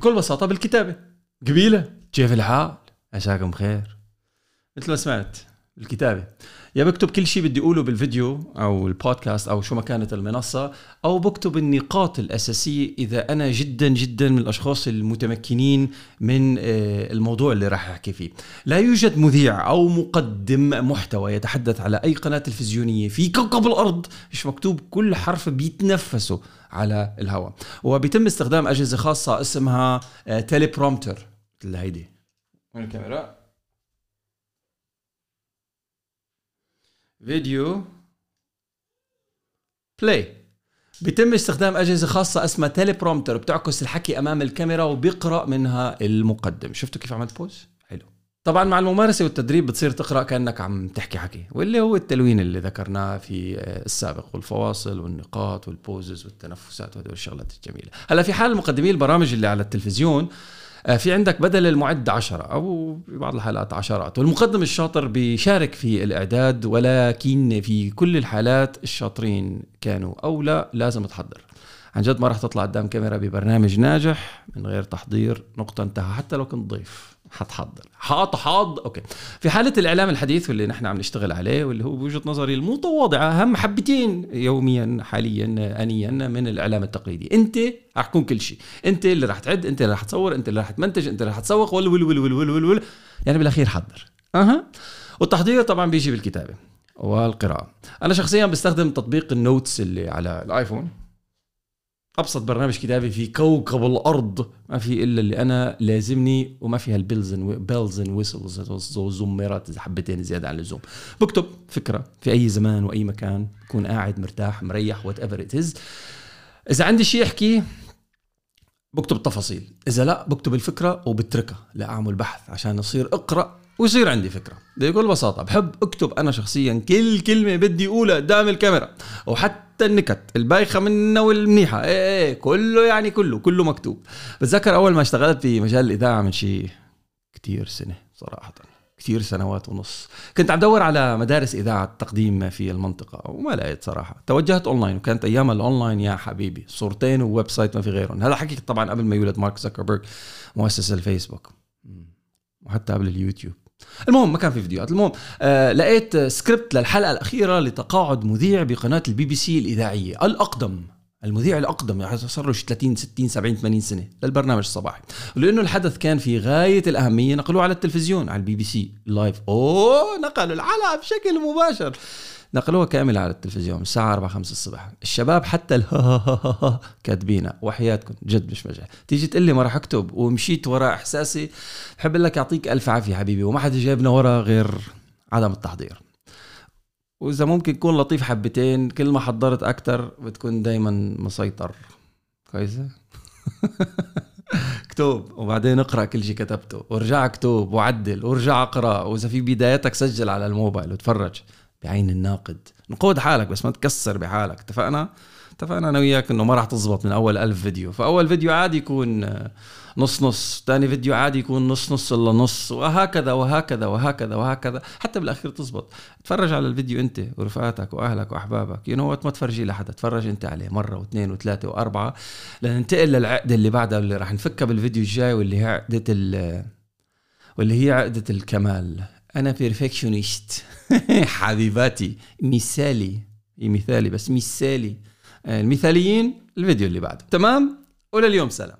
بكل بساطة بالكتابة. قبيلة. كيف الحال؟ عساكم بخير. مثل ما سمعت. الكتابة. يا بكتب كل شيء بدي أقوله بالفيديو أو البودكاست أو شو ما كانت المنصة أو بكتب النقاط الأساسية إذا أنا جدا جدا من الأشخاص المتمكنين من آه، الموضوع اللي راح أحكي فيه. لا يوجد مذيع أو مقدم محتوى يتحدث على أي قناة تلفزيونية في كوكب الأرض مش مكتوب كل حرف بيتنفسه على الهواء وبيتم استخدام أجهزة خاصة اسمها teleprompter مثل هيدي. الكاميرا؟ video play بيتم استخدام أجهزة خاصة اسمها teleprompter بتعكس الحكي أمام الكاميرا وبيقرأ منها المقدم. شفتوا كيف عملت pause حلو. طبعا مع الممارسة والتدريب بتصير تقرأ كأنك عم تحكي حكي واللي هو التلوين اللي ذكرناه في السابق والفواصل والنقاط وال pauses والتنفسات وهدول الشغلات الجميلة. هلأ في حال المقدمين البرامج اللي على التلفزيون في عندك بدل المعد عشرة أو في بعض الحالات عشرات والمقدم الشاطر بيشارك في الإعداد ولكن في كل الحالات الشاطرين كانوا أو لا لازم تحضر. عن جد ما راح تطلع قدام كاميرا ببرنامج ناجح من غير تحضير نقطة انتهى حتى لو كنت ضيف. حتحضر حاط حاض. أوكي. في حالة الإعلام الحديث واللي نحن عم نشتغل عليه واللي هو بوجهة نظري المتواضعة أهم حبتين يوميا حاليا انيا من الإعلام التقليدي. أنت رح تكون كل شيء. أنت اللي رح تعد أنت اللي رح تصور أنت اللي رح تمنتج أنت اللي رح تسوق ول ول ول ول ول ول, ول. يعني بالأخير حضر. أها. والتحضير طبعا بيجي بالكتابة والقراءة. أنا شخصيا بستخدم تطبيق ال Notes اللي على الآيفون. أبسط برنامج كتابي في كوكب الأرض. ما في إلا اللي أنا لازمني وما فيها ال bells bells and whistles زميرات حبتين زيادة عن اللزوم. بكتب فكرة في أي زمان وأي مكان. بكون قاعد مرتاح مريح whatever it is إذا عندي شيء احكيه بكتب التفاصيل إذا لا بكتب الفكرة وبتركها لأعمل بحث عشان أصير أقرأ ويصير عندي فكرة. بكل بساطة بحب أكتب أنا شخصيا كل كلمة بدي أقولها قدام الكاميرا. وحتى النكت البايخة منها والمنيحة. إيه إيه كله يعني كله كله مكتوب. بتذكر أول ما اشتغلت في مجال الإذاعة من شيء كتير سنة صراحة كثير سنوات ونص. كنت عم دور على مدارس إذاعة تقديم في المنطقة وما لقيت صراحة. توجهت أونلاين وكانت أيام الأونلاين يا حبيبي. صورتين و website ما في غيرهم. هذا حكي طبعا قبل ما يولد مارك زكربرج مؤسس الفيسبوك. وحتى قبل اليوتيوب. المهم ما كان في فيديوهات. المهم آه لقيت سكريبت للحلقة الأخيرة لتقاعد مذيع بقناة البي بي سي الإذاعية الأقدم المذيع الأقدم يعني صار له 30 60 70 80 سنة للبرنامج الصباحي. ولأنه الحدث كان في غاية الأهمية نقلوه على التلفزيون على البي بي سي live أوه نقلوا الحلقة بشكل مباشر. نقلوها كاملة على التلفزيون الساعة 4 5 الصبح. الشباب حتى كاتبينها وحياتكم جد مش مجال. تيجي تقول لي ما راح أكتب ومشيت ورا إحساسي بحب لك يعطيك ألف عافية حبيبي وما حدا جايبنا ورا غير عدم التحضير. وإذا ممكن تكون لطيف حبتين كل ما حضرت أكثر بتكون دايما مسيطر. كويسه اكتب وبعدين اقرأ كل شيء كتبته وارجع اكتب وعدل وارجع اقرأ وإذا في بداياتك سجل على الموبايل وتفرج. بعين الناقد. انقد حالك بس ما تكسر بحالك. اتفقنا؟ اتفقنا أنا وياك إنه ما راح تزبط من أول ألف فيديو. فأول فيديو عادي يكون نص نص ثاني فيديو عادي يكون نص نص إلا نص وهكذا وهكذا وهكذا وهكذا حتى بالأخير تزبط. تفرج على الفيديو أنت ورفقاتك وأهلك وأحبابك. you know ما تفرجي لحدا تفرج أنت عليه مرة واثنين وثلاثة وأربعة لننتقل للعقده اللي بعدها اللي راح نفكها بالفيديو الجاي واللي هي عقدة ال واللي هي عقدة الكمال. أنا بيرفكشنست حبيباتي مثالي. مثالي بس؟ مثالي. المثاليين الفيديو اللي بعده. تمام؟ ولليوم سلام.